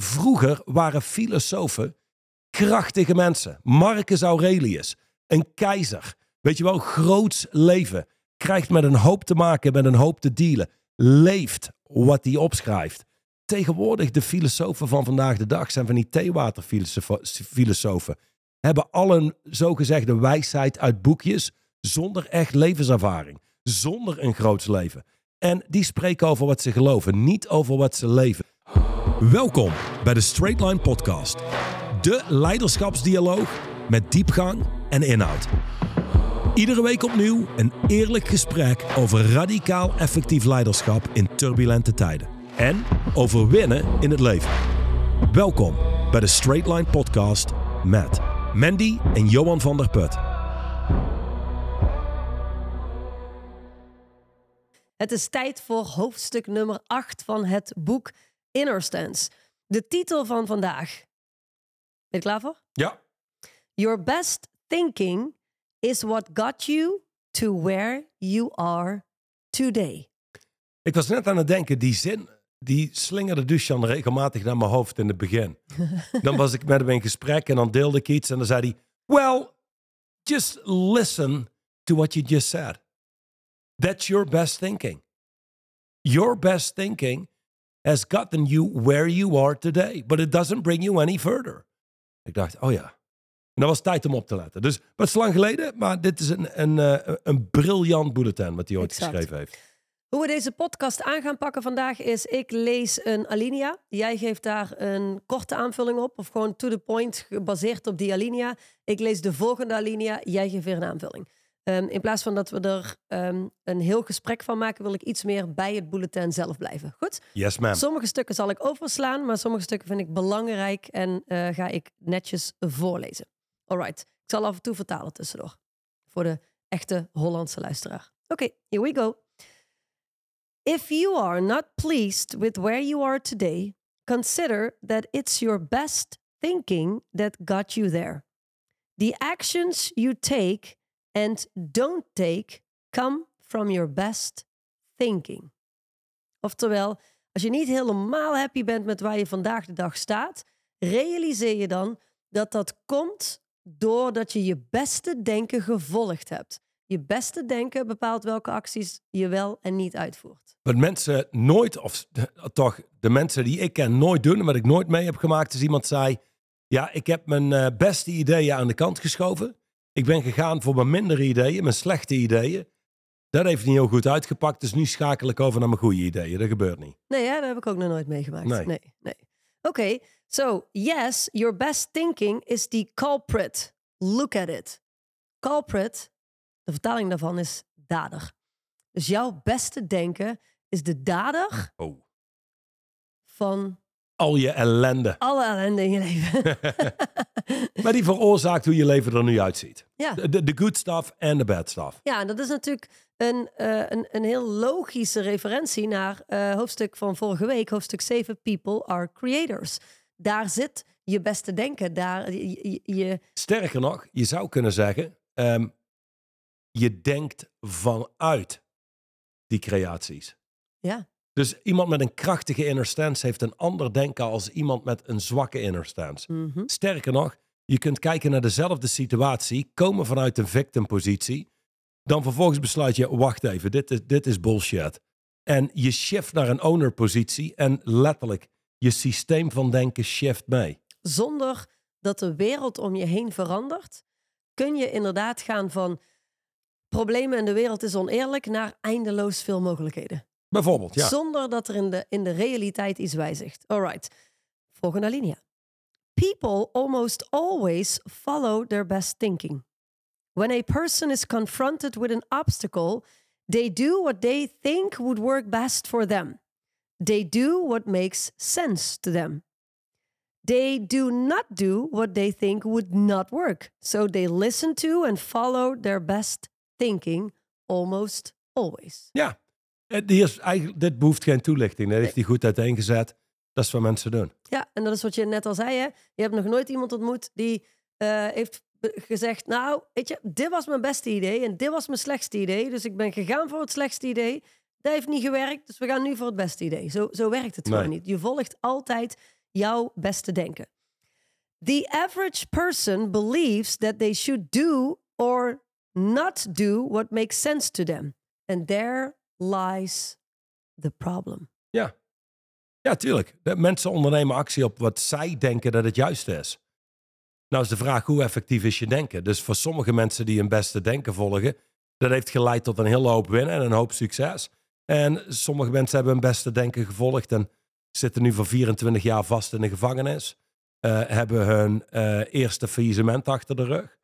vroeger waren filosofen krachtige mensen. Marcus Aurelius, een keizer. Weet je wel, groots leven. Krijgt met een hoop te maken, met een hoop te dealen. Leeft wat hij opschrijft. Tegenwoordig de filosofen van vandaag de dag zijn van die theewaterfilosofen. Hebben al een zogezegde wijsheid uit boekjes zonder echt levenservaring. Zonder een groots leven. En die spreken over wat ze geloven, niet over wat ze leven. Welkom bij de Straight Line Podcast. De leiderschapsdialoog met diepgang en inhoud. Iedere week opnieuw een eerlijk gesprek over radicaal effectief leiderschap in turbulente tijden. En over winnen in het leven. Welkom bij de Straight Line Podcast met Mandy en Johan van der Put. Het is tijd voor hoofdstuk nummer 8 van het boek Inner Stance. De titel van vandaag. Ben je klaar voor? Ja. Your best thinking is what got you to where you are today. Ik was net aan het denken, die zin, die slingerde Duchan regelmatig naar mijn hoofd in het begin. dan was ik met hem in gesprek en dan deelde ik iets en dan zei hij, well, just listen to what you just said. That's your best thinking. Your best thinking has gotten you where you are today, but it doesn't bring you any further. Ik dacht, oh ja. En dat was tijd om op te letten. Dus wat is lang geleden, maar dit is een, een, een, een briljant bulletin wat hij ooit Exact. geschreven heeft. Hoe we deze podcast aan gaan pakken vandaag is: ik lees een alinea. Jij geeft daar een korte aanvulling op, of gewoon to the point, gebaseerd op die alinea. Ik lees de volgende alinea, jij geeft weer een aanvulling. Um, in plaats van dat we er um, een heel gesprek van maken, wil ik iets meer bij het bulletin zelf blijven. Goed? Yes, ma'am. Sommige stukken zal ik overslaan, maar sommige stukken vind ik belangrijk en uh, ga ik netjes voorlezen. Alright, ik zal af en toe vertalen tussendoor. Voor de echte Hollandse luisteraar. Oké, okay, here we go. If you are not pleased with where you are today, consider that it's your best thinking that got you there. The actions you take and don't take come from your best thinking. Oftewel, als je niet helemaal happy bent met waar je vandaag de dag staat, realiseer je dan dat dat komt doordat je je beste denken gevolgd hebt. Je beste denken bepaalt welke acties je wel en niet uitvoert. Wat mensen nooit, of toch de mensen die ik ken nooit doen, en wat ik nooit mee heb gemaakt, is iemand zei: Ja, ik heb mijn uh, beste ideeën aan de kant geschoven. Ik ben gegaan voor mijn mindere ideeën, mijn slechte ideeën. Dat heeft niet heel goed uitgepakt, dus nu schakel ik over naar mijn goede ideeën. Dat gebeurt niet. Nee, ja, dat heb ik ook nog nooit meegemaakt. Nee. nee, nee. Oké, okay, so yes, your best thinking is the culprit. Look at it. Culprit, de vertaling daarvan is dader. Dus jouw beste denken is de dader oh. van al je ellende. Alle ellende in je leven. maar die veroorzaakt hoe je leven er nu uitziet. Ja. De, de good stuff en de bad stuff. Ja, en dat is natuurlijk een, uh, een, een heel logische referentie naar uh, hoofdstuk van vorige week, hoofdstuk 7, People are Creators. Daar zit je beste denken. Daar, je, je... Sterker nog, je zou kunnen zeggen, um, je denkt vanuit die creaties. Ja. Dus iemand met een krachtige inner stance heeft een ander denken als iemand met een zwakke inner stance. Mm -hmm. Sterker nog, je kunt kijken naar dezelfde situatie, komen vanuit een victimpositie, dan vervolgens besluit je, wacht even, dit is, dit is bullshit. En je shift naar een owner-positie en letterlijk, je systeem van denken shift mee. Zonder dat de wereld om je heen verandert, kun je inderdaad gaan van problemen en de wereld is oneerlijk naar eindeloos veel mogelijkheden. Bijvoorbeeld, ja. Zonder dat er in de, in de realiteit iets wijzigt. Alright. Volgende alinea. People almost always follow their best thinking. When a person is confronted with an obstacle, they do what they think would work best for them. They do what makes sense to them. They do not do what they think would not work. So they listen to and follow their best thinking almost always. Ja, die is eigenlijk, dit behoeft geen toelichting. Dat heeft hij goed uiteengezet. Dat is wat mensen doen. Ja, en dat is wat je net al zei. Hè? Je hebt nog nooit iemand ontmoet die uh, heeft gezegd... Nou, weet je, dit was mijn beste idee en dit was mijn slechtste idee. Dus ik ben gegaan voor het slechtste idee. Dat heeft niet gewerkt, dus we gaan nu voor het beste idee. Zo, zo werkt het Nee. gewoon niet. Je volgt altijd jouw beste denken. The average person believes that they should do or not do what makes sense to them. And there lies the problem. Ja. Ja, tuurlijk. Mensen ondernemen actie op wat zij denken dat het juiste is. Nou is de vraag, hoe effectief is je denken? Dus voor sommige mensen die hun beste denken volgen, dat heeft geleid tot een hele hoop winnen en een hoop succes. En sommige mensen hebben hun beste denken gevolgd en zitten nu voor 24 jaar vast in de gevangenis. Uh, hebben hun uh, eerste faillissement achter de rug.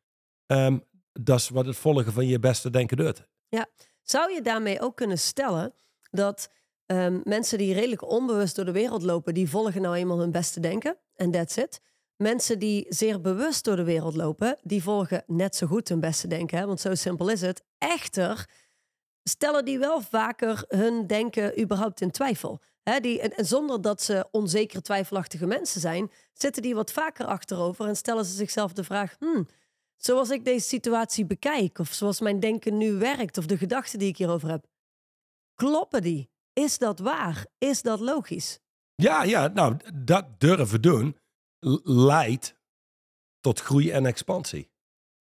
Um, dat is wat het volgen van je beste denken doet. Ja, zou je daarmee ook kunnen stellen dat um, mensen die redelijk onbewust door de wereld lopen, die volgen nou eenmaal hun beste denken en that's it. Mensen die zeer bewust door de wereld lopen, die volgen net zo goed hun beste denken, hè? want zo simpel is het. Echter stellen die wel vaker hun denken überhaupt in twijfel. Die, en, zonder dat ze onzeker, twijfelachtige mensen zijn, zitten die wat vaker achterover en stellen ze zichzelf de vraag: hmm, zoals ik deze situatie bekijk, of zoals mijn denken nu werkt, of de gedachten die ik hierover heb, kloppen die? Is dat waar? Is dat logisch? Ja, ja, nou, dat durven doen leidt tot groei en expansie.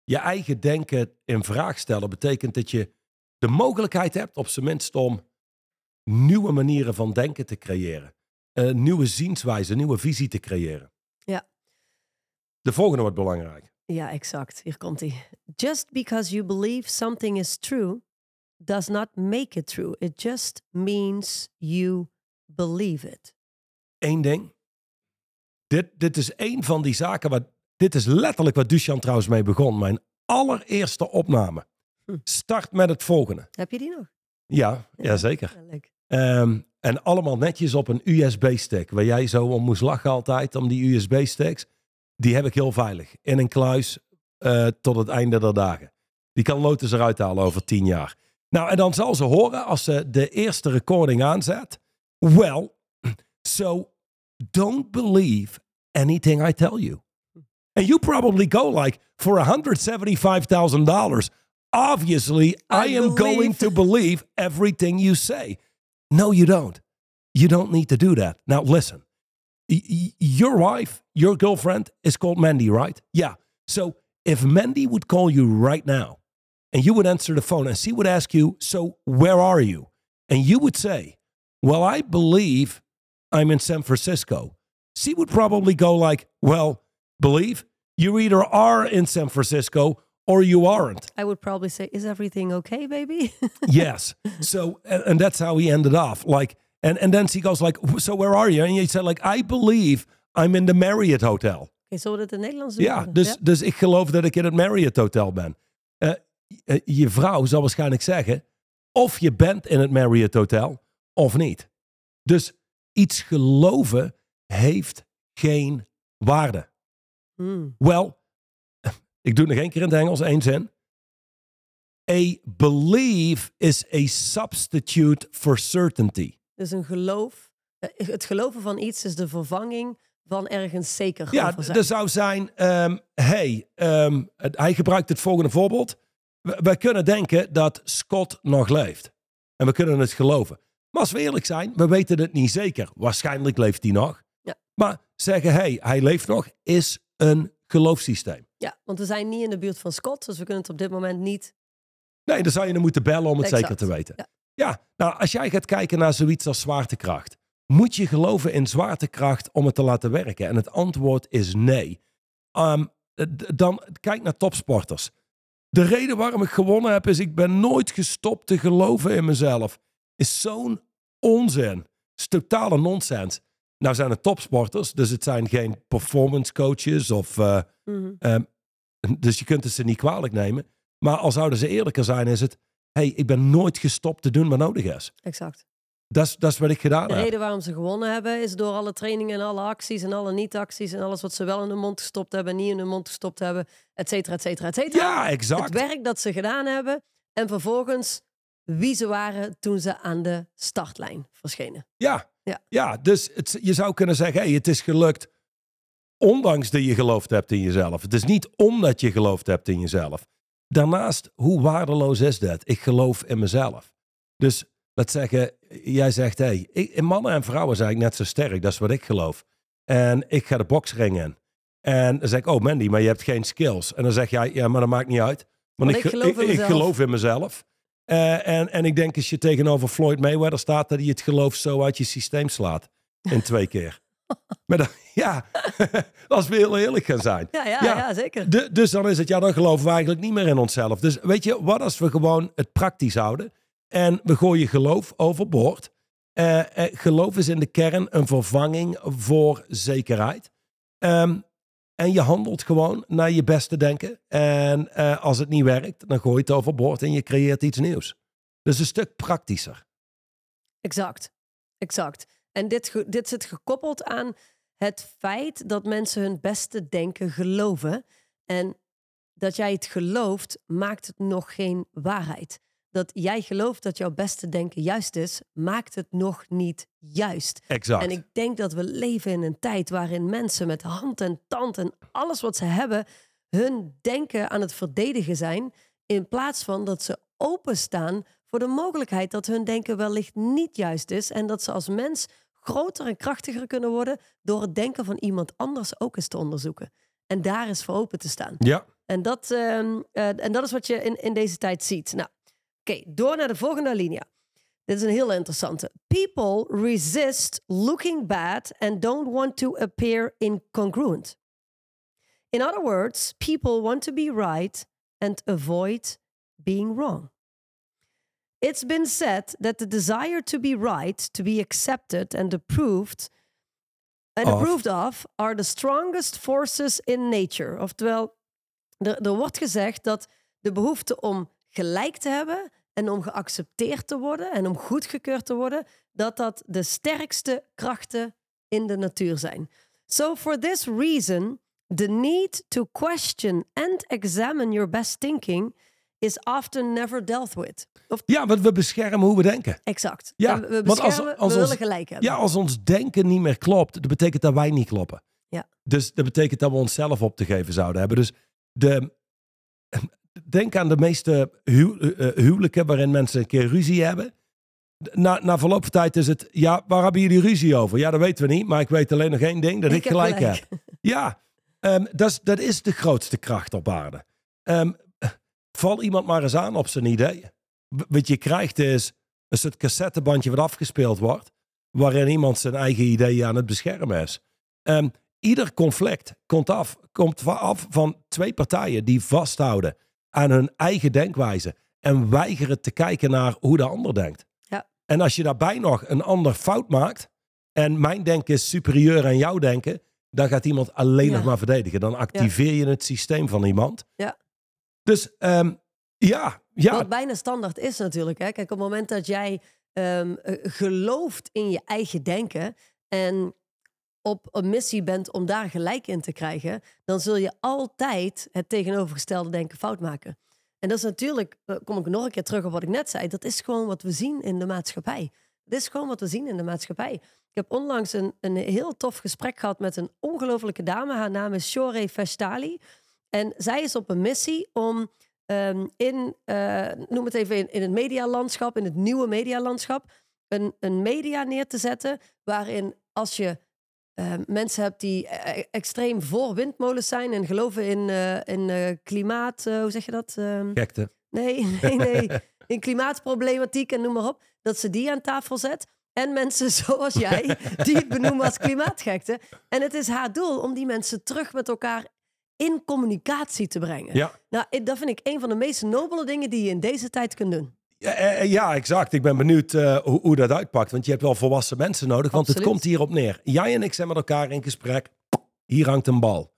Je eigen denken in vraag stellen betekent dat je de mogelijkheid hebt, op zijn minst, om nieuwe manieren van denken te creëren. Een nieuwe zienswijze, een nieuwe visie te creëren. Ja. De volgende wordt belangrijk. Ja, exact. Hier komt hij. Just because you believe something is true does not make it true. It just means you believe it. Eén ding. Dit, dit is een van die zaken waar. Dit is letterlijk wat Duchan trouwens mee begon. Mijn allereerste opname. Hm. Start met het volgende. Heb je die nog? Ja, ja, zeker. Ja, um, en allemaal netjes op een USB-stick. Waar jij zo om moest lachen altijd, om die USB-sticks. Die heb ik heel veilig. In een kluis uh, tot het einde der dagen. Die kan Lotus eruit halen over tien jaar. Nou, en dan zal ze horen als ze de eerste recording aanzet. Well, so don't believe anything I tell you. And you probably go like, for $175,000, obviously I, I am going to believe everything you say. No, you don't. You don't need to do that. Now, listen. Your wife, your girlfriend is called Mandy, right? Yeah. So if Mandy would call you right now and you would answer the phone and she would ask you, So where are you? And you would say, Well, I believe I'm in San Francisco. She would probably go like, Well, believe you either are in San Francisco or you aren't. I would probably say, Is everything okay, baby? yes. So, and, and, that's how he ended off. Like, and, and then she goes, like, So where are you? And he said, like, I believe I'm in the Marriott Hotel. Okay, zullen we het in Nederlands doen? Ja, dus, ja. dus ik geloof dat ik in het Marriott Hotel ben. Uh, uh, je vrouw zal waarschijnlijk zeggen, of je bent in het Marriott Hotel, of niet. Dus iets geloven heeft geen waarde. Mm. Wel, ik doe het nog één keer in het Engels, één zin. A belief is a substitute for certainty. Dus een geloof, eh, het geloven van iets is de vervanging van ergens zeker Ja, er zou zijn, um, hey, um, hij gebruikt het volgende voorbeeld. We, we, kunnen denken dat Scott nog leeft. En we kunnen het geloven. Maar als we eerlijk zijn, we weten het niet zeker. Waarschijnlijk leeft hij nog. Ja. Maar zeggen, hey, hij leeft nog, is een geloofssysteem. Ja, want we zijn niet in de buurt van Scott, dus we kunnen het op dit moment niet. Nee, dan zou je hem moeten bellen om het exact. zeker te weten. Ja. Ja, nou, als jij gaat kijken naar zoiets als zwaartekracht, moet je geloven in zwaartekracht om het te laten werken? En het antwoord is nee. Um, dan kijk naar topsporters. De reden waarom ik gewonnen heb is, ik ben nooit gestopt te geloven in mezelf. Is zo'n onzin. is totale nonsens. Nou zijn het topsporters, dus het zijn geen performance coaches of... Uh, mm -hmm. um, dus je kunt het ze niet kwalijk nemen. Maar al zouden ze eerlijker zijn, is het... hey, ik ben nooit gestopt te doen wat nodig is. Exact. Dat is, dat is wat ik gedaan de heb. De reden waarom ze gewonnen hebben is door alle trainingen en alle acties en alle niet-acties en alles wat ze wel in hun mond gestopt hebben, niet in hun mond gestopt hebben, et cetera, et cetera, et cetera. Ja, exact. Het werk dat ze gedaan hebben en vervolgens wie ze waren toen ze aan de startlijn verschenen. Ja, ja. ja dus het, je zou kunnen zeggen, hey, het is gelukt ondanks dat je geloofd hebt in jezelf. Het is niet omdat je geloofd hebt in jezelf. Daarnaast, hoe waardeloos is dat? Ik geloof in mezelf. Dus laat zeggen, jij zegt, hey, ik, mannen en vrouwen zijn net zo sterk. Dat is wat ik geloof. En ik ga de boksring in. En dan zeg ik, oh Mandy, maar je hebt geen skills. En dan zeg jij, ja, maar dat maakt niet uit. Want, Want ik ge- geloof in ik, mezelf. geloof in mezelf. Eh, en, en ik denk als je tegenover Floyd Mayweather staat, dat hij het geloof zo uit je systeem slaat. In twee keer. Maar dan, ja, als we heel eerlijk gaan zijn. Ja, ja, Ja. ja. zeker. De- dus dan is het, ja, dan geloven we eigenlijk niet meer in onszelf. Dus weet je, wat als we gewoon het praktisch houden en we gooien geloof overboord. Eh, geloof is in de kern een vervanging voor zekerheid. Ehm, en je handelt gewoon naar je beste denken. En eh, als het niet werkt, dan gooi je het overboord en je creëert iets nieuws. Dus een stuk praktischer. Exact. Exact. En dit, dit zit gekoppeld aan het feit dat mensen hun beste denken geloven. En dat jij het gelooft, maakt het nog geen waarheid. Dat jij gelooft dat jouw beste denken juist is, maakt het nog niet juist. Exact. En ik denk dat we leven in een tijd waarin mensen met hand en tand en alles wat ze hebben, hun denken aan het verdedigen zijn. In plaats van dat ze openstaan voor de mogelijkheid dat hun denken wellicht niet juist is. En dat ze als mens groter en krachtiger kunnen worden door het denken van iemand anders ook eens te onderzoeken. En daar eens voor open te staan. ja, En dat, ehm, eh, en dat is wat je in, in deze tijd ziet. Nou, oké, door naar de volgende alinea. Dit is een heel interessante. People resist looking bad and don't want to appear incongruent. In other words, people want to be right and avoid being wrong. It's been said that the desire to be right, to be accepted and approved and Of. approved of are the strongest forces in nature. Oftewel, er, er wordt gezegd dat de behoefte om gelijk te hebben en om geaccepteerd te worden en om goedgekeurd te worden, dat dat de sterkste krachten in de natuur zijn. So for this reason, the need to question and examine your best thinking is often never dealt with. Of ja, want we beschermen hoe we denken. exact. Ja, En we want als- beschermen, als we ons- willen gelijk hebben. Ja, als ons denken niet meer klopt, dat betekent dat wij niet kloppen. Ja. Dus dat betekent dat we onszelf op te geven zouden hebben. Dus de, denk aan de meeste eh, eh, huwelijken waarin mensen een keer ruzie hebben. Na, na verloop van tijd is het, ja, waar hebben jullie ruzie over? Ja, dat weten we niet, maar ik weet alleen nog één ding, dat ik, gelijk, heb. Ja, ehm, dat, is, dat is de grootste kracht op aarde. Ehm, val iemand maar eens aan op zijn idee. Wat je krijgt is een soort cassettebandje wat afgespeeld wordt, waarin iemand zijn eigen ideeën aan het beschermen is. Ehm, ieder conflict komt af, komt af van twee partijen die vasthouden aan hun eigen denkwijze en weigeren te kijken naar hoe de ander denkt. Ja. En als je daarbij nog een ander fout maakt en mijn denken is superieur aan jouw denken, dan gaat iemand alleen Ja. nog maar verdedigen. Dan activeer je het systeem van iemand. Dus ehm, ja, ja, Wat bijna standaard is natuurlijk. Hè? Kijk, op het moment dat jij ehm, eh, gelooft in je eigen denken en op een missie bent om daar gelijk in te krijgen, dan zul je altijd het tegenovergestelde denken fout maken. En dat is natuurlijk, eh, kom ik nog een keer terug op wat ik net zei, dat is gewoon wat we zien in de maatschappij. Dat is gewoon wat we zien in de maatschappij. Ik heb onlangs een, een heel tof gesprek gehad met een ongelofelijke dame. Haar naam is Shore Vestali. En zij is op een missie om ehm, in, eh, noem het even, in, in het medialandschap, in het nieuwe medialandschap, een, een media neer te zetten waarin als je eh, mensen hebt die eh, extreem voor windmolens zijn en geloven in, eh, in eh, klimaat, hoe zeg je dat? Ehm, gekte. Nee, nee, nee. In klimaatproblematiek en noem maar op. Dat ze die aan tafel zet. En mensen zoals jij, die het benoemen als klimaatgekte. En het is haar doel om die mensen terug met elkaar in communicatie te brengen. Ja. Nou, dat vind ik een van de meest nobele dingen die je in deze tijd kunt doen. Ja, eh, ja, exact. Ik ben benieuwd eh, hoe, hoe dat uitpakt. Want je hebt wel volwassen mensen nodig. Want het komt hierop neer. Jij en ik zijn met elkaar in gesprek. Hier hangt een bal.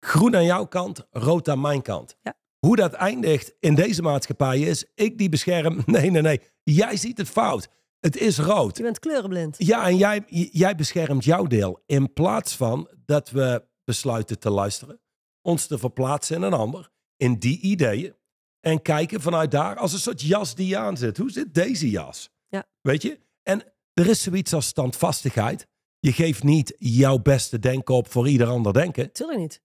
Groen aan jouw kant, rood aan mijn kant. Ja. Hoe dat eindigt in deze maatschappij is, ik die bescherm. Nee, nee, nee. Jij ziet het fout. Het is rood. Je bent kleurenblind. Ja, en jij, jij beschermt jouw deel. In plaats van dat we besluiten te luisteren, ons te verplaatsen in een ander, in die ideeën. En kijken vanuit daar als een soort jas die je aan zit. Hoe zit deze jas? Ja. Weet je? En er is zoiets als standvastigheid. Je geeft niet jouw beste denken op voor ieder ander denken. Tuurlijk niet.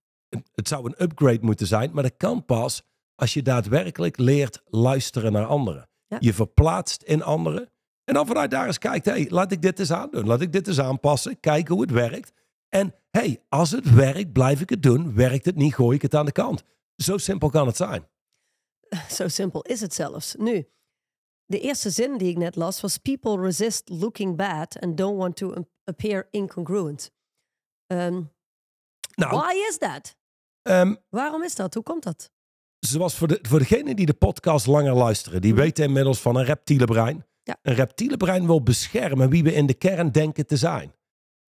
Het zou een upgrade moeten zijn, maar dat kan pas als je daadwerkelijk leert luisteren naar anderen. Ja. Je verplaatst in anderen. En dan vanuit daar eens kijkt, hé, hey, laat ik dit eens aandoen. Laat ik dit eens aanpassen. Kijken hoe het werkt. En hey, als het werkt, blijf ik het doen. Werkt het niet, gooi ik het aan de kant. Zo simpel kan het zijn. Zo simpel is het zelfs. Nu, de eerste zin die ik net las was: People resist looking bad and don't want to appear incongruent. Ehm, Nou, why is that? ehm, Waarom is dat? Hoe komt dat? zoals voor, de, voor degenen die de podcast langer luisteren, die Mhm. weten inmiddels van een reptiele brein. Ja. Een reptiele brein wil beschermen wie we in de kern denken te zijn.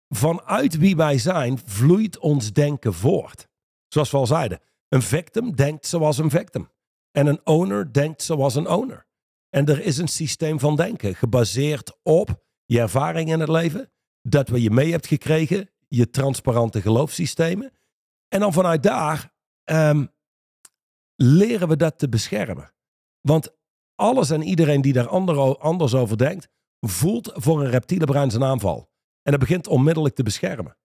Vanuit wie wij zijn vloeit ons denken voort. Zoals we al zeiden, een victim denkt zoals een victim. En een owner denkt zoals een owner. En er is een systeem van denken gebaseerd op je ervaring in het leven, dat wat je mee hebt gekregen, je transparante geloofssystemen. En dan vanuit daar ehm, leren we dat te beschermen. Want alles en iedereen die daar ander- anders over denkt, voelt voor een reptiele brein zijn aanval. En dat begint onmiddellijk te beschermen.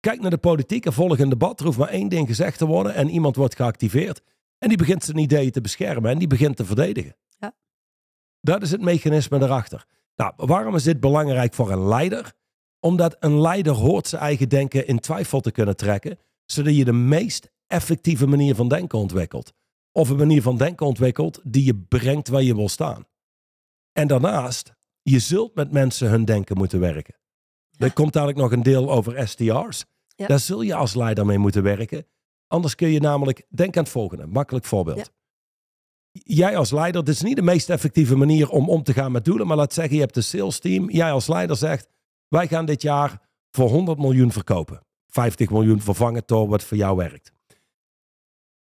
Kijk naar de politiek en volg een debat. Er hoeft maar één ding gezegd te worden en iemand wordt geactiveerd. En die begint zijn ideeën te beschermen en die begint te verdedigen. Ja. Dat is het mechanisme daarachter. Nou, waarom is dit belangrijk voor een leider? Omdat een leider hoort zijn eigen denken in twijfel te kunnen trekken, zodat je de meest effectieve manier van denken ontwikkelt. Of een manier van denken ontwikkelt die je brengt waar je wil staan. En daarnaast, je zult met mensen hun denken moeten werken. Er komt dadelijk nog een deel over STR's. Ja. Daar zul je als leider mee moeten werken. Anders kun je namelijk, denk aan het volgende, makkelijk voorbeeld. Ja. Jij als leider, dit is niet de meest effectieve manier om om te gaan met doelen, maar laat zeggen, je hebt een sales team. Jij als leider zegt, wij gaan dit jaar voor 100 miljoen verkopen. 50 miljoen vervangen door wat voor jou werkt.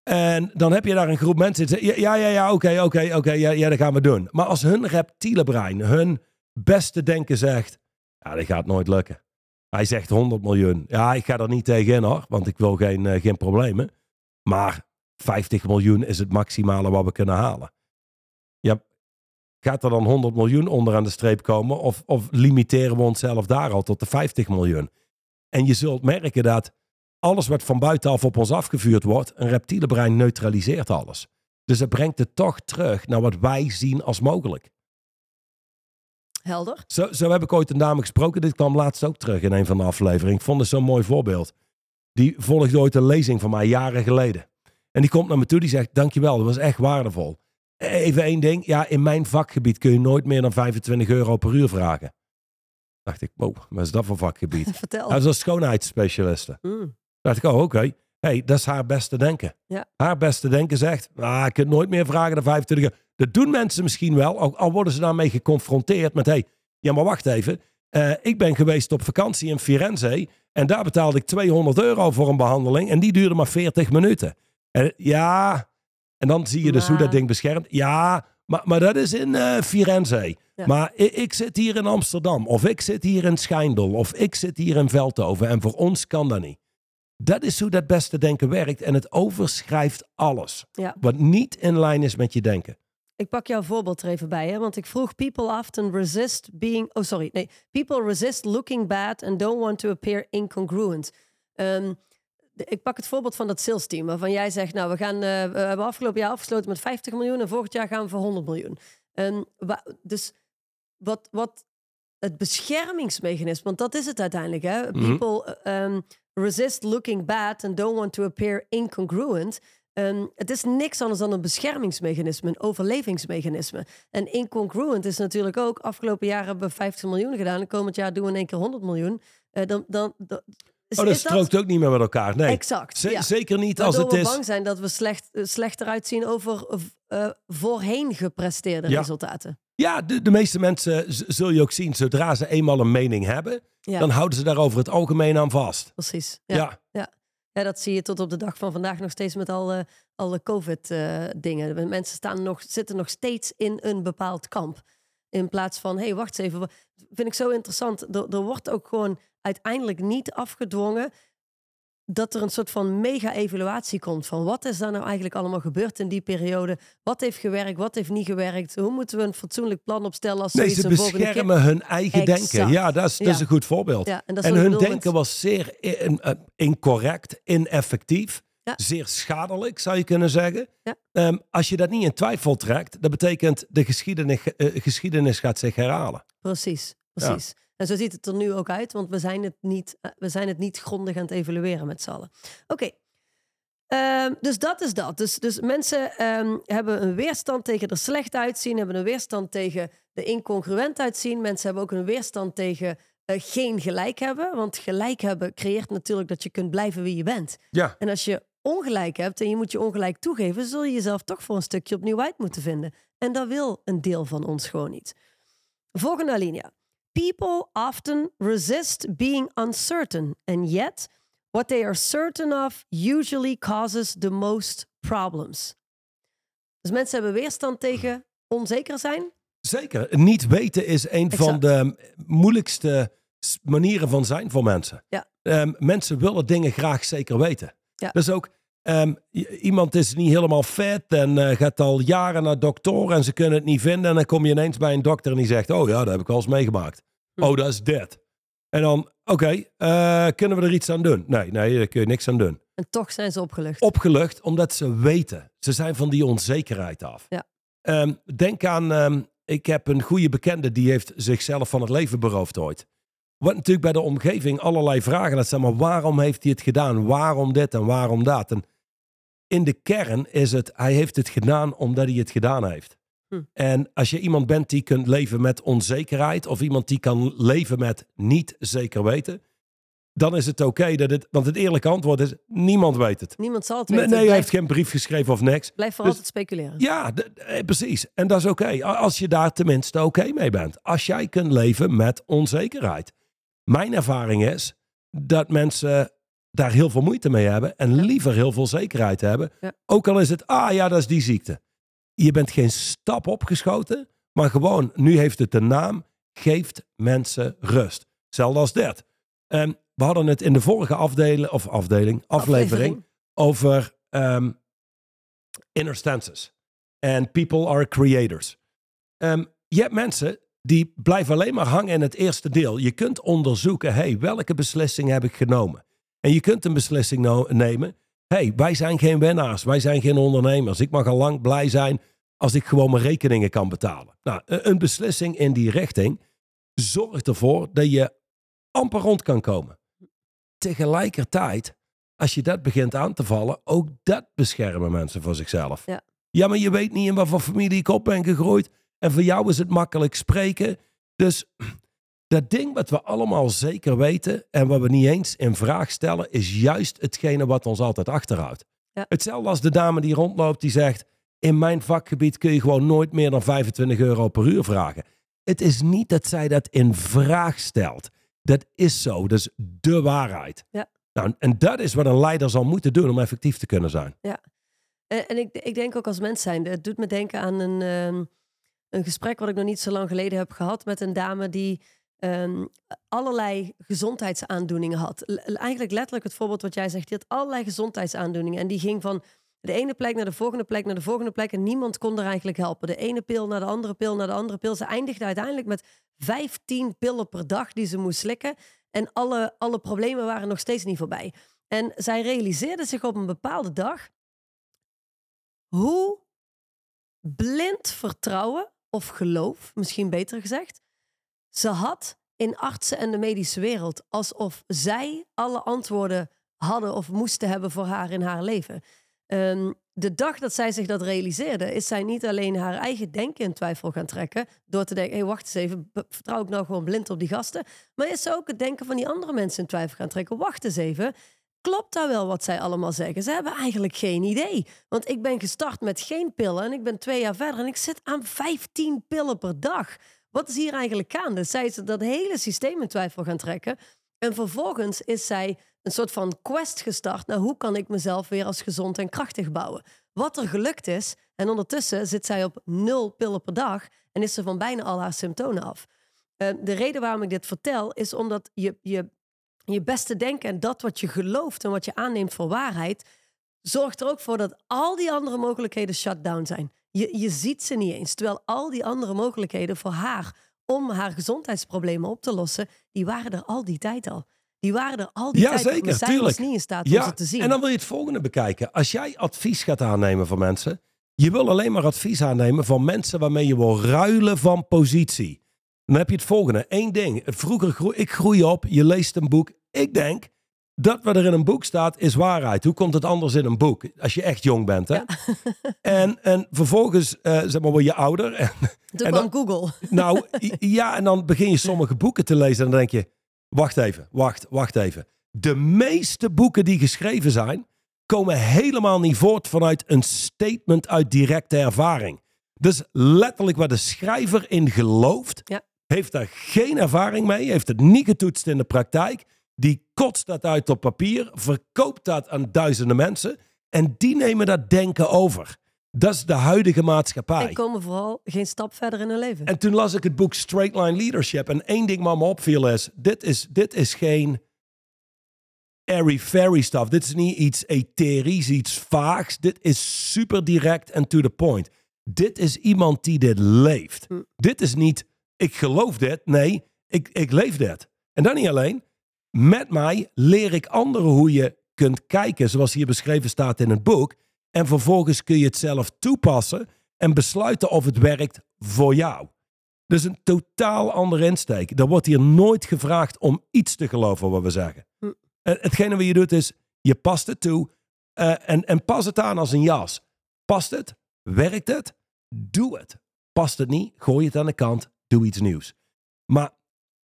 En dan heb je daar een groep mensen die zeggen, ja, ja, ja, oké, oké, oké, ja, ja, dat gaan we doen. Maar als hun reptiele brein, hun beste denken zegt, ja, dat gaat nooit lukken. Hij zegt 100 miljoen. Ja, ik ga er niet tegenin hoor, want ik wil geen, eh, geen problemen. Maar 50 miljoen is het maximale wat we kunnen halen. Gaat er dan 100 miljoen onder aan de streep komen? Of, of limiteren we onszelf daar al tot de 50 miljoen? En je zult merken dat alles wat van buitenaf op ons afgevuurd wordt, een reptiele brein neutraliseert alles. Dus het brengt het toch terug naar wat wij zien als mogelijk. Helder. Zo, zo heb ik ooit een dame gesproken. Dit kwam laatst ook terug in een van de afleveringen. Ik vond het zo'n mooi voorbeeld. Die volgde ooit een lezing van mij jaren geleden. En die komt naar me toe. Die zegt, dankjewel, dat was echt waardevol. Even één ding. Ja, in mijn vakgebied kun je nooit meer dan 25 euro per uur vragen. Dacht ik, wow, wat is dat voor vakgebied? Vertel. Hij was een schoonheidsspecialiste. Mm. dacht ik, oh oké. Hey, dat is haar beste denken. Ja. Haar beste denken zegt, ah, ik kunt nooit meer vragen dan 25 euro. Dat doen mensen misschien wel, ook al worden ze daarmee geconfronteerd met, hey, ja maar wacht even. Eh, ik ben geweest op vakantie in Firenze en daar betaalde ik 200 euro voor een behandeling en die duurde maar 40 minuten. En, ja, en dan zie je dus hoe dat ding beschermt. Ja, maar, maar dat is in eh, Firenze. Ja. Maar ik, ik zit hier in Amsterdam of ik zit hier in Schijndel of ik zit hier in Veldhoven en voor ons kan dat niet. Dat is hoe dat beste denken werkt en het overschrijft alles. Ja. Wat niet in lijn is met je denken. Ik pak jouw voorbeeld er even bij, hè? want ik vroeg: People often resist being. Oh, sorry. Nee. People resist looking bad and don't want to appear incongruent. Ehm, ik pak het voorbeeld van dat sales team, waarvan jij zegt: Nou, we, gaan, eh, we hebben afgelopen jaar afgesloten met 50 miljoen en volgend jaar gaan we voor 100 miljoen. Wa- dus wat, wat het beschermingsmechanisme, want dat is het uiteindelijk. Hè? Mhm. People ehm, resist looking bad and don't want to appear incongruent. Ehm, het is niks anders dan een beschermingsmechanisme, een overlevingsmechanisme. En incongruent is natuurlijk ook, afgelopen jaar hebben we 50 miljoen gedaan en komend jaar doen we in één keer 100 miljoen. Eh, dan, dan, dan, is, Oh, dat is strookt ook niet meer met elkaar. Nee, Exact. Z- ja. zeker niet als het we is. bang zijn dat we slecht, eh, slechter uitzien over eh, voorheen gepresteerde Ja. resultaten. Ja, de, de meeste mensen zul je ook zien, zodra ze eenmaal een mening hebben, Ja, dan houden ze daar over het algemeen aan vast. precies. Ja. Ja. Ja, dat zie je tot op de dag van vandaag nog steeds met alle, alle COVID-dingen. Mensen staan nog, zitten nog steeds in een bepaald kamp. In plaats van, hé, hey, wacht eens even. Vind ik zo interessant. Er, er wordt ook gewoon uiteindelijk niet afgedwongen dat er een soort van mega-evaluatie komt van wat is daar nou eigenlijk allemaal gebeurd in die periode? Wat heeft gewerkt, wat heeft niet gewerkt? Hoe moeten we een fatsoenlijk plan opstellen als Nee, ze keer... beschermen hun eigen Exact. denken. Ja, dat is, dat is Ja. een goed voorbeeld. Ja, en hun denken met- was zeer in- eh, incorrect, ineffectief, Ja. zeer schadelijk, zou je kunnen zeggen. Ehm, als je dat niet in twijfel trekt, dat betekent de geschiedenis, eh, geschiedenis gaat zich herhalen. Precies, precies. En zo ziet het er nu ook uit, want we zijn het niet, eh, we zijn het niet grondig aan het evalueren met z'n allen. Oké. Ehm, dus dat is dat. Dus, dus mensen ehm, hebben een weerstand tegen er slecht uitzien, hebben een weerstand tegen er incongruent uitzien. Mensen hebben ook een weerstand tegen eh, geen gelijk hebben. Want gelijk hebben creëert natuurlijk dat je kunt blijven wie je bent. Ja. En als je ongelijk hebt en je moet je ongelijk toegeven, zul je jezelf toch voor een stukje opnieuw uit moeten vinden. En dat wil een deel van ons gewoon niet. Volgende alinea. People often resist being uncertain, and yet what they are certain of usually causes the most problems. Dus mensen hebben weerstand tegen onzeker zijn. Zeker. Niet weten is een van de moeilijkste manieren van zijn voor mensen. Ja. Ehm, mensen willen dingen graag zeker weten. Ja. Dus ook, i- iemand is niet helemaal vet en eh, gaat al jaren naar dokter en ze kunnen het niet vinden. En dan kom je ineens bij een dokter en die zegt, oh ja, dat heb ik wel eens meegemaakt. Hm. Oh, dat is dit. En dan, oké, eh, kunnen we er iets aan doen? Nee, nee, daar kun je niks aan doen. En toch zijn ze opgelucht. Opgelucht omdat ze weten. Ze zijn van die onzekerheid af. Ja. Ehm, denk aan, ehm, ik heb een goede bekende die heeft zichzelf van het leven beroofd ooit. Wat natuurlijk bij de omgeving allerlei vragen laat staan. Maar waarom heeft hij het gedaan? Waarom dit en waarom dat? En in de kern is het, hij heeft het gedaan omdat hij het gedaan heeft. Hm. En als je iemand bent die kunt leven met onzekerheid, of iemand die kan leven met niet zeker weten, dan is het oké dat het, want het eerlijke antwoord is, niemand weet het. Niemand zal het weten. nee, hij heeft geen brief geschreven of niks. Blijf voor Dus- altijd speculeren. Ja, eh, precies. En dat is oké. Als je daar tenminste oké mee bent. Als jij kunt leven met onzekerheid. Mijn ervaring is dat mensen daar heel veel moeite mee hebben en liever heel veel zekerheid hebben. Ja. Ook al is het, ah ja, dat is die ziekte. Je bent geen stap opgeschoten, maar gewoon, nu heeft het de naam, geeft mensen rust. Hetzelfde als dit. En we hadden het in de vorige afdeling, of afdeling, aflevering, over ehm, inner stances. En people are creators. Ehm, je hebt mensen die blijven alleen maar hangen in het eerste deel. Je kunt onderzoeken, hey, welke beslissing heb ik genomen? En je kunt een beslissing no- nemen. hey, wij zijn geen winnaars, wij zijn geen ondernemers. Ik mag al lang blij zijn als ik gewoon mijn rekeningen kan betalen. Nou, een een beslissing in die richting zorgt ervoor dat je amper rond kan komen. Tegelijkertijd, als je dat begint aan te vallen, ook dat beschermen mensen voor zichzelf. Ja. ja, maar je weet niet in wat voor familie ik op ben gegroeid. En voor jou is het makkelijk spreken. Dus dat ding wat we allemaal zeker weten en wat we niet eens in vraag stellen, is juist hetgene wat ons altijd achterhoudt. Ja. Hetzelfde als de dame die rondloopt die zegt, in mijn vakgebied kun je gewoon nooit meer dan 25 euro per uur vragen. Het is niet dat zij dat in vraag stelt. Dat is zo. Dat is de waarheid. Ja. Nou, en dat is wat een leider zal moeten doen om effectief te kunnen zijn. En, en ik, ik denk ook als mens zijn, het doet me denken aan een, ehm, een gesprek wat ik nog niet zo lang geleden heb gehad met een dame die ehm, allerlei gezondheidsaandoeningen had. Eigenlijk letterlijk het voorbeeld wat jij zegt, die had allerlei gezondheidsaandoeningen. En die ging van de ene plek naar de volgende plek naar de volgende plek en niemand kon er eigenlijk helpen. De ene pil naar de andere pil naar de andere pil. Ze eindigde uiteindelijk met 15 pillen per dag die ze moest slikken. En alle, alle problemen waren nog steeds niet voorbij. En zij realiseerde zich op een bepaalde dag hoe blind vertrouwen of geloof, misschien beter gezegd, ze had in artsen en de medische wereld. Alsof zij alle antwoorden hadden of moesten hebben voor haar in haar leven. Ehm, de dag dat zij zich dat realiseerde, is zij niet alleen haar eigen denken in twijfel gaan trekken. Door te denken: hé, hey, wacht eens even, vertrouw ik nou gewoon blind op die gasten? Maar is ze ook het denken van die andere mensen in twijfel gaan trekken? Wacht eens even. Klopt dat wel wat zij allemaal zeggen? Ze hebben eigenlijk geen idee. Want ik ben gestart met geen pillen en ik ben twee jaar verder en ik zit aan 15 pillen per dag. Wat is hier eigenlijk gaande? Zij is dat hele systeem in twijfel gaan trekken. En vervolgens is zij een soort van quest gestart naar hoe kan ik mezelf weer als gezond en krachtig bouwen. Wat er gelukt is. En ondertussen zit zij op nul pillen per dag en is ze van bijna al haar symptomen af. Eh, de reden waarom ik dit vertel is omdat je, je, je beste denken en dat wat je gelooft en wat je aanneemt voor waarheid, zorgt er ook voor dat al die andere mogelijkheden shut down zijn. Je, je ziet ze niet eens. Terwijl al die andere mogelijkheden voor haar om haar gezondheidsproblemen op te lossen, die waren er al die tijd al. Die waren er al die Ja, tijd al. zeker, Maar zij tuurlijk. was niet in staat om Ja, ze te zien. en dan wil je het volgende bekijken. Als jij advies gaat aannemen van mensen, je wil alleen maar advies aannemen van mensen waarmee je wil ruilen van positie. Dan heb je het volgende. Eén ding. Vroeger groei, ik groei op, je leest een boek. Ik denk, dat wat er in een boek staat is waarheid. Hoe komt het anders in een boek? Als je echt jong bent. Hè? Ja. En, en vervolgens eh, zeg maar, word je ouder. En, Toen En kwam Google. nou ja, en dan begin je sommige boeken te lezen. En dan denk je, wacht even, wacht, wacht even. De meeste boeken die geschreven zijn, komen helemaal niet voort vanuit een statement uit directe ervaring. Dus letterlijk waar de schrijver in gelooft, Ja. Heeft daar geen ervaring mee, heeft het niet getoetst in de praktijk. Die kotst dat uit op papier, verkoopt dat aan duizenden mensen en die nemen dat denken over. Dat is de huidige maatschappij. En komen vooral geen stap verder in hun leven. En toen las ik het boek Straight Line Leadership. En één ding wat me opviel is: dit is, dit is geen airy-fairy stuff. Dit is niet iets etherisch, iets vaags. Dit is super direct en to the point. Dit is iemand die dit leeft. Hm. Dit is niet, ik geloof dit. Nee, ik, ik leef dit. En dan niet alleen. Met mij leer ik anderen hoe je kunt kijken, zoals hier beschreven staat in het boek. En vervolgens kun je het zelf toepassen en besluiten of het werkt voor jou. Dus een totaal andere insteek. Er wordt hier nooit gevraagd om iets te geloven wat we zeggen. Hm. En Hetgene wat je doet is, je past het toe eh, en, en pas het aan als een jas. Past het? Werkt het? Doe het. Past het niet? Gooi het aan de kant. Doe iets nieuws. Maar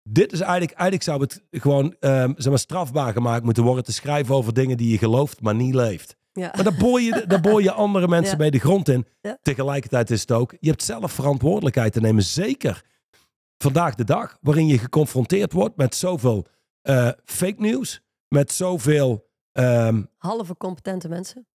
dit is eigenlijk, eigenlijk zou het gewoon zeg maar, strafbaar gemaakt moeten worden te schrijven over dingen die je gelooft, maar niet leeft. ja. Maar daar boor je, daar boor je andere mensen Ja. bij de grond in. Ja. Tegelijkertijd is het ook, je hebt zelf verantwoordelijkheid te nemen. Zeker vandaag de dag, waarin je geconfronteerd wordt met zoveel eh, fake news, met zoveel... ehm, Halve competente mensen.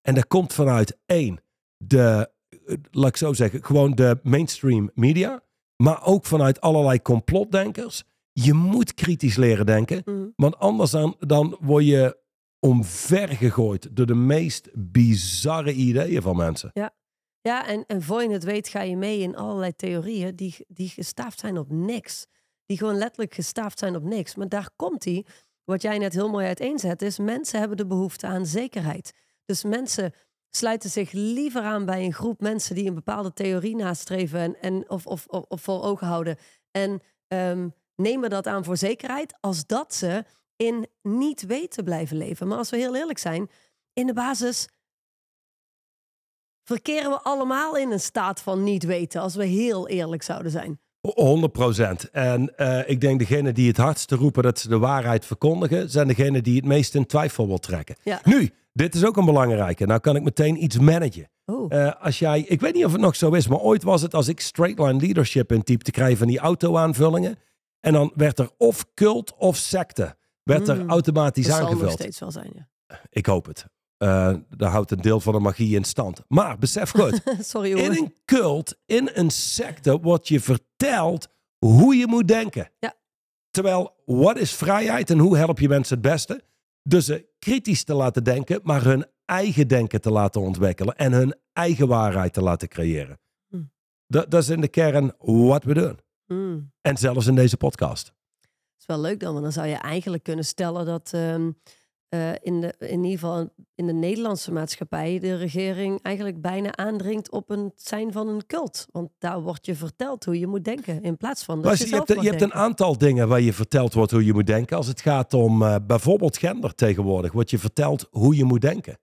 en dat komt vanuit één, de, eh, laat ik zo zeggen, gewoon de mainstream media. Maar ook vanuit allerlei complotdenkers. Je moet kritisch leren denken. Mhm. Want anders dan, dan word je omvergegooid door de meest bizarre ideeën van mensen. Ja, en, en voor je het weet ga je mee in allerlei theorieën die, die gestaafd zijn op niks. Die gewoon letterlijk gestaafd zijn op niks. Maar daar komt die. Wat jij net heel mooi uiteenzet is, mensen hebben de behoefte aan zekerheid. Dus mensen sluiten zich liever aan bij een groep mensen die een bepaalde theorie nastreven en, en of, of, of, of voor ogen houden. En ehm, nemen dat aan voor zekerheid, als dat ze in niet weten blijven leven. Maar als we heel eerlijk zijn, in de basis verkeren we allemaal in een staat van niet weten, als we heel eerlijk zouden zijn. 100 procent. En eh, ik denk degene die het hardste roepen dat ze de waarheid verkondigen, zijn degene die het meest in twijfel wil trekken. Ja. Nu, dit is ook een belangrijke. Nou kan ik meteen iets managen. Oh, Eh, als jij, ik weet niet of het nog zo is, maar ooit was het als ik straight line leadership in type te krijgen van die auto-aanvullingen. En dan werd er of cult of secte. Werd er Mm, automatisch dat zal nog aangevuld. steeds wel zijn, ja. Ik hoop het. Eh daar houdt een deel van de magie in stand. Maar besef goed, Sorry in hoor. een cult, in een secte, wordt je verteld hoe je moet denken. Ja. Terwijl, wat is vrijheid en hoe help je mensen het beste? Dus ze kritisch te laten denken, maar hun eigen denken te laten ontwikkelen en hun eigen waarheid te laten creëren. Hm. Dat, dat is in de kern wat we doen. Mm. En zelfs in deze podcast. Dat is wel leuk dan, want dan zou je eigenlijk kunnen stellen dat ehm, eh, in, de, in ieder geval in de Nederlandse maatschappij de regering eigenlijk bijna aandringt op een het zijn van een cult. Want daar wordt je verteld hoe je moet denken in plaats van dat je, je, zelf hebt, je hebt een aantal dingen waar je verteld wordt hoe je moet denken. Als het gaat om eh, bijvoorbeeld gender tegenwoordig, wordt je verteld hoe je moet denken.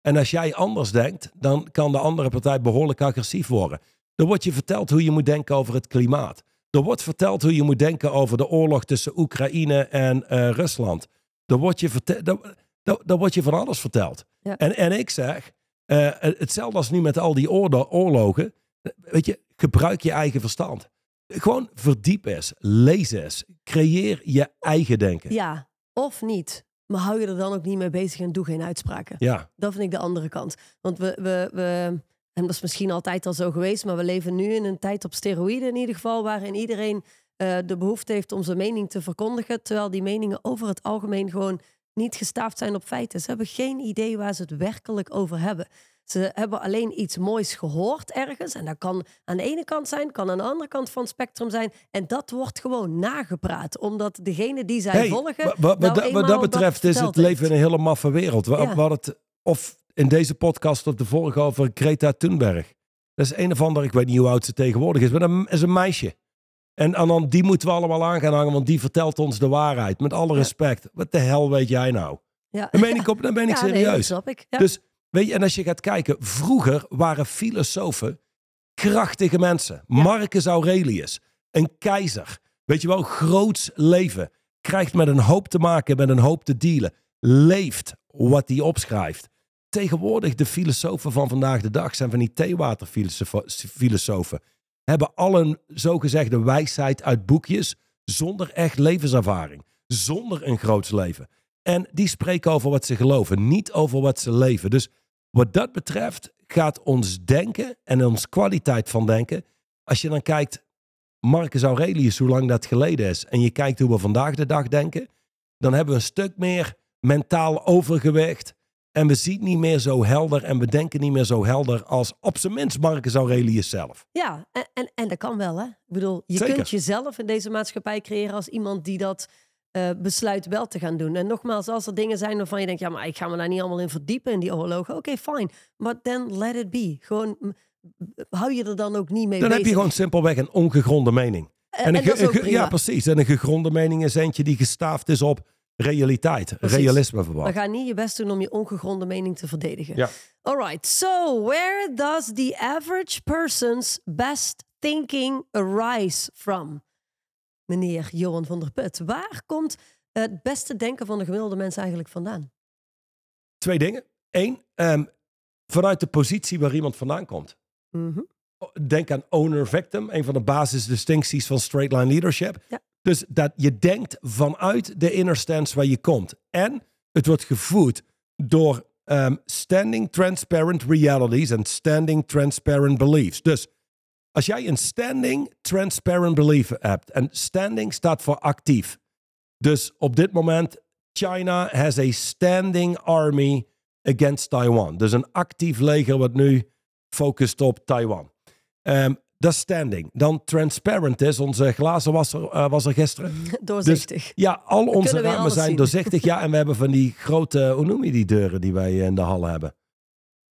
En als jij anders denkt, dan kan de andere partij behoorlijk agressief worden. Er wordt je verteld hoe je moet denken over het klimaat. Er wordt verteld hoe je moet denken over de oorlog tussen Oekraïne en eh, Rusland. Er wordt je, je van alles verteld. Ja. En, en ik zeg, eh, hetzelfde als nu met al die oorlo- oorlogen. Weet je, gebruik je eigen verstand. Gewoon verdiep eens, lees eens, creëer je eigen denken. Ja, of niet. Maar hou je er dan ook niet mee bezig en doe geen uitspraken. Ja, Dat vind ik de andere kant. Want we, we, we, en dat is misschien altijd al zo geweest, maar we leven nu in een tijd op steroïden in ieder geval, waarin iedereen eh, de behoefte heeft om zijn mening te verkondigen, terwijl die meningen over het algemeen gewoon niet gestaafd zijn op feiten. Ze hebben geen idee waar ze het werkelijk over hebben. Ze hebben alleen iets moois gehoord ergens. En dat kan aan de ene kant zijn, kan aan de andere kant van het spectrum zijn. En dat wordt gewoon nagepraat. Omdat degene die zij Hey, volgen. wa- wa- wat, nou dat- wat eenmaal dat betreft is het leven in een hele maffe wereld. We, Ja. we hadden het of in deze podcast of de vorige over Greta Thunberg. Dat is een of ander, ik weet niet hoe oud ze tegenwoordig is, maar dat is een meisje. En, en dan die moeten we allemaal aan gaan hangen, want die vertelt ons de waarheid. Met alle respect. Wat de hel weet jij nou? Ja. Dan ben ik, op, dan ben ik Ja, nee, dat serieus. snap ik. Dus weet je, en als je gaat kijken, vroeger waren filosofen krachtige mensen. Marcus Aurelius, een keizer. Weet je wel, groots leven. Krijgt met een hoop te maken, met een hoop te dealen. Leeft wat hij opschrijft. Tegenwoordig de filosofen van vandaag de dag zijn van die theewaterfilosofen. Hebben al een zogezegde wijsheid uit boekjes zonder echt levenservaring. Zonder een groots leven. En die spreken over wat ze geloven, niet over wat ze leven. Dus wat dat betreft gaat ons denken en ons kwaliteit van denken. Als je dan kijkt, Marcus Aurelius, hoe lang dat geleden is. En je kijkt hoe we vandaag de dag denken. Dan hebben we een stuk meer mentaal overgewicht. En we zien niet meer zo helder en we denken niet meer zo helder als op zijn minst Marcus Aurelius zelf. Ja, en, en, en dat kan wel, hè? Ik bedoel, je Zeker. kunt jezelf in deze maatschappij creëren als iemand die dat eh, besluit wel te gaan doen. En nogmaals, als er dingen zijn waarvan je denkt, ja, maar ik ga me daar niet allemaal in verdiepen in die oorlogen. Oké, fine. Maar then let it be. Gewoon, hou je er dan ook niet mee Dan heb je gewoon simpelweg een ongegronde mening. En, een en dat is ge- ook ge- prima. ja, precies. En een gegronde mening is eentje die gestaafd is op realiteit, Precies. realisme verwacht. Maar ga niet je best doen om je ongegronde mening te verdedigen. Ja. Alright, so where does the average person's best thinking arise from? Meneer Johan van der Put, waar komt het beste denken van de gemiddelde mens eigenlijk vandaan? Twee dingen. Eén, ehm, vanuit de positie waar iemand vandaan komt. Mhm. Denk aan owner-victim, een van de basisdistincties van straight line leadership. Ja. Dus dat je denkt vanuit de inner stance waar je komt. En het wordt gevoed door ehm, standing transparent realities en standing transparent beliefs. Dus als jij een standing transparent belief hebt, en standing staat voor actief. Dus op dit moment, China has a standing army against Taiwan. Dus een actief leger wat nu focust op Taiwan. Ehm, dat is standing. Dan transparent is, onze glazen was er, eh, was er gisteren. Doorzichtig. Ja, al onze ramen zijn zien. doorzichtig. Ja, en we hebben van die grote, hoe noem je die deuren die wij in de hal hebben?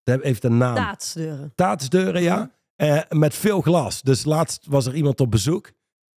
Dat heeft een naam. Staatsdeuren. Taatsdeuren, ja. Eh, met veel glas. Dus laatst was er iemand op bezoek.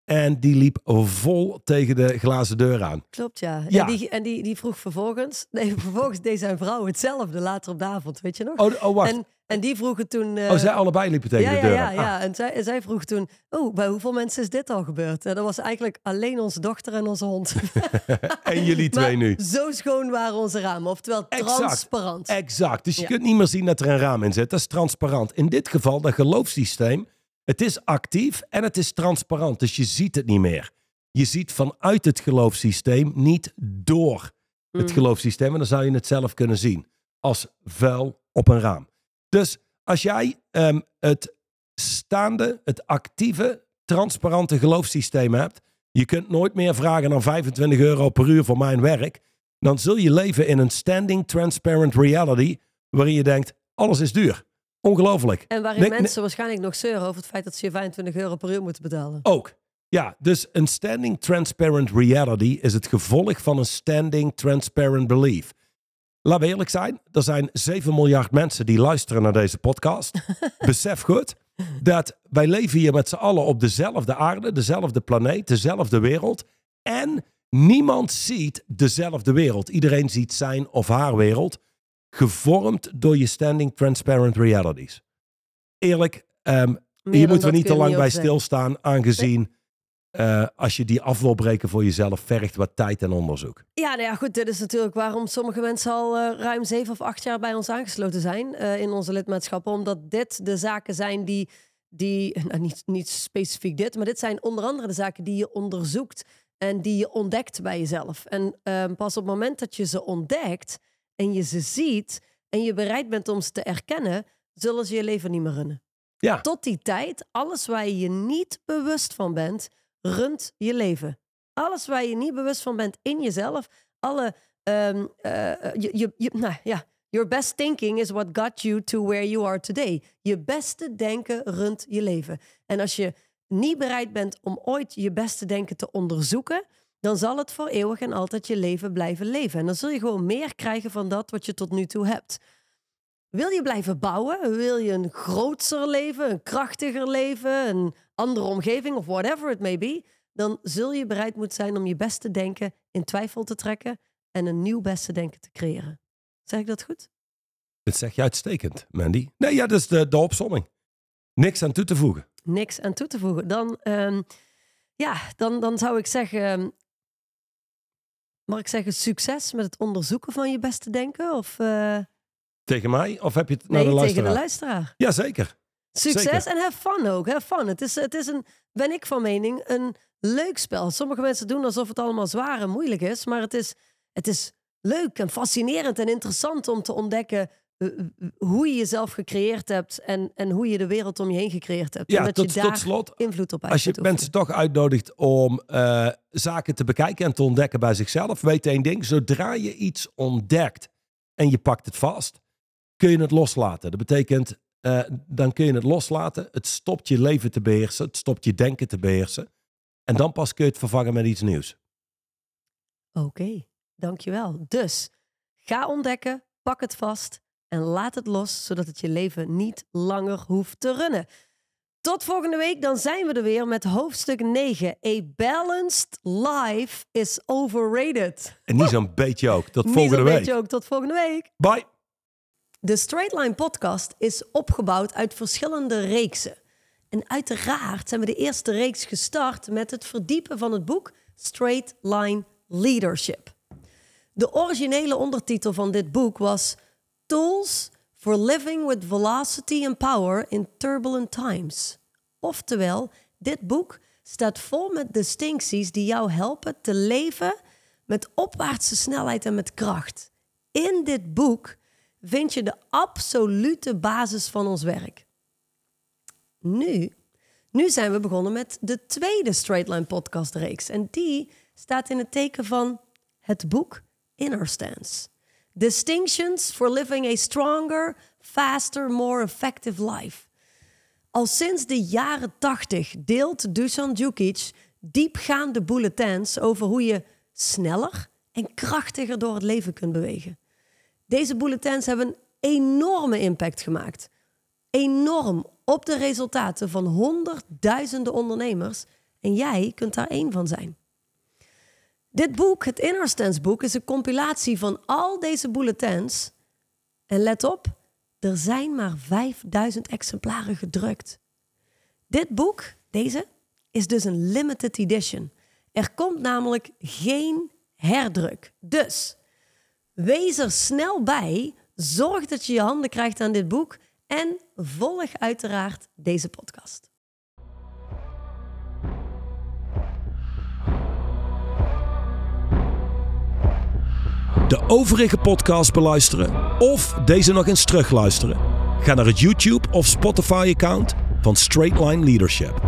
En die liep vol tegen de glazen deur aan. Klopt, ja. Ja. En, die, en die, die vroeg vervolgens... Nee, vervolgens deed zijn vrouw hetzelfde later op de avond, weet je nog? Oh, oh wacht. En, en die vroegen toen... eh, oh, zij allebei liepen tegen ja, de ja, deur ja, aan. ja. En zij, en zij vroeg toen, oh, bij hoeveel mensen is dit al gebeurd? En dat was eigenlijk alleen onze dochter en onze hond. Ah, en jullie twee Maar nu. Zo schoon waren onze ramen, oftewel Exact. transparant. Exact. Dus je Ja. kunt niet meer zien dat er een raam in zit. Dat is transparant. In dit geval, dat geloofssysteem, het is actief en het is transparant. Dus je ziet het niet meer. Je ziet vanuit het geloofssysteem, niet door het Mm. geloofssysteem. En dan zou je het zelf kunnen zien. Als vuil op een raam. Dus als jij ehm, het staande, het actieve, transparante geloofssysteem hebt. Je kunt nooit meer vragen dan 25 euro per uur voor mijn werk. Dan zul je leven in een standing transparent reality. Waarin je denkt, alles is duur. Ongelooflijk. En waarin Nee, nee. mensen waarschijnlijk nog zeuren over het feit dat ze je 25 euro per uur moeten betalen. Ook. Ja, dus een standing transparent reality is het gevolg van een standing transparent belief. Laten we eerlijk zijn, er zijn 7 miljard mensen die luisteren naar deze podcast. Besef goed dat wij leven hier met z'n allen op dezelfde aarde, dezelfde planeet, dezelfde wereld. En niemand ziet dezelfde wereld. Iedereen ziet zijn of haar wereld, gevormd door je standing transparent realities. Eerlijk, ehm, hier moeten we niet te lang bij zeggen. stilstaan, aangezien eh, als je die af wil breken voor jezelf, vergt wat tijd en onderzoek. Ja, nou ja, goed. Dit is natuurlijk waarom sommige mensen al eh, ruim zeven of acht jaar bij ons aangesloten zijn eh, in onze lidmaatschappen. Omdat dit de zaken zijn die, die nou, niet, niet specifiek dit, maar dit zijn onder andere de zaken die je onderzoekt en die je ontdekt bij jezelf. En ehm, pas op het moment dat je ze ontdekt en je ze ziet en je bereid bent om ze te erkennen, zullen ze je leven niet meer runnen. Ja, Tot die tijd, alles waar je je niet bewust van bent, runt je leven. Alles waar je niet bewust van bent in jezelf, alle, ehm, eh, je, je, je, nou ja, your best thinking is what got you to where you are today. Je beste denken runt je leven. En als je niet bereid bent om ooit je beste denken te onderzoeken, dan zal het voor eeuwig en altijd je leven blijven leven. En dan zul je gewoon meer krijgen van dat wat je tot nu toe hebt. Wil je blijven bouwen? Wil je een grootser leven, een krachtiger leven, een andere omgeving of whatever it may be, dan zul je bereid moeten zijn om je beste denken in twijfel te trekken en een nieuw beste denken te creëren. Zeg ik dat goed? Dat zeg je uitstekend, Mandy. Nee, ja, dat is de, de opsomming. Niks aan toe te voegen. Niks aan toe te voegen. Dan, ehm, ja, dan, dan zou ik zeggen, mag ik zeggen succes met het onderzoeken van je beste denken? Of, uh... Tegen mij? Of heb je het nee, naar de tegen luisteraar? de luisteraar. Jazeker. Succes Zeker. en have fun ook. Have fun. Het is, het is een, ben ik van mening, een leuk spel. Sommige mensen doen alsof het allemaal zwaar en moeilijk is. Maar het is, het is leuk en fascinerend en interessant om te ontdekken eh, eh, hoe je jezelf gecreëerd hebt en, en hoe je de wereld om je heen gecreëerd hebt. en Ja, dat tot, je daar tot slot. invloed op Als je mensen toch uitnodigt om eh, zaken te bekijken en te ontdekken bij zichzelf, weet één ding. Zodra je iets ontdekt en je pakt het vast, kun je het loslaten. Dat betekent, eh, dan kun je het loslaten. Het stopt je leven te beheersen. Het stopt je denken te beheersen. En dan pas kun je het vervangen met iets nieuws. Oké, dankjewel. Dus ga ontdekken, pak het vast en laat het los, zodat het je leven niet langer hoeft te runnen. Tot volgende week, dan zijn we er weer met hoofdstuk 9. A balanced life is overrated. En niet zo'n beetje ook. Tot Niet volgende zo'n week. beetje ook. Tot volgende week. Bye. De Straight Line podcast is opgebouwd uit verschillende reeksen. En uiteraard zijn we de eerste reeks gestart met het verdiepen van het boek Straight Line Leadership. De originele ondertitel van dit boek was Tools for Living with Velocity and Power in Turbulent Times. Oftewel, dit boek staat vol met distincties die jou helpen te leven met opwaartse snelheid en met kracht. In dit boek vind je de absolute basis van ons werk. Nu, nu zijn we begonnen met de tweede Straight Line podcast reeks. En die staat in het teken van het boek Inner Stance. Distinctions for living a stronger, faster, more effective life. Al sinds de jaren 80 deelt Dusan Djukic diepgaande bulletins over hoe je sneller en krachtiger door het leven kunt bewegen. Deze bulletins hebben een enorme impact gemaakt. Enorm op de resultaten van honderdduizenden ondernemers. En jij kunt daar één van zijn. Dit boek, het Inner Stance boek, is een compilatie van al deze bulletins. En let op, er zijn maar 5000 exemplaren gedrukt. Dit boek, deze, is dus een limited edition. Er komt namelijk geen herdruk. Dus wees er snel bij. Zorg dat je je handen krijgt aan dit boek. En volg uiteraard deze podcast. De overige podcast beluisteren of deze nog eens terugluisteren? Ga naar het YouTube of Spotify account van Straight Line Leadership.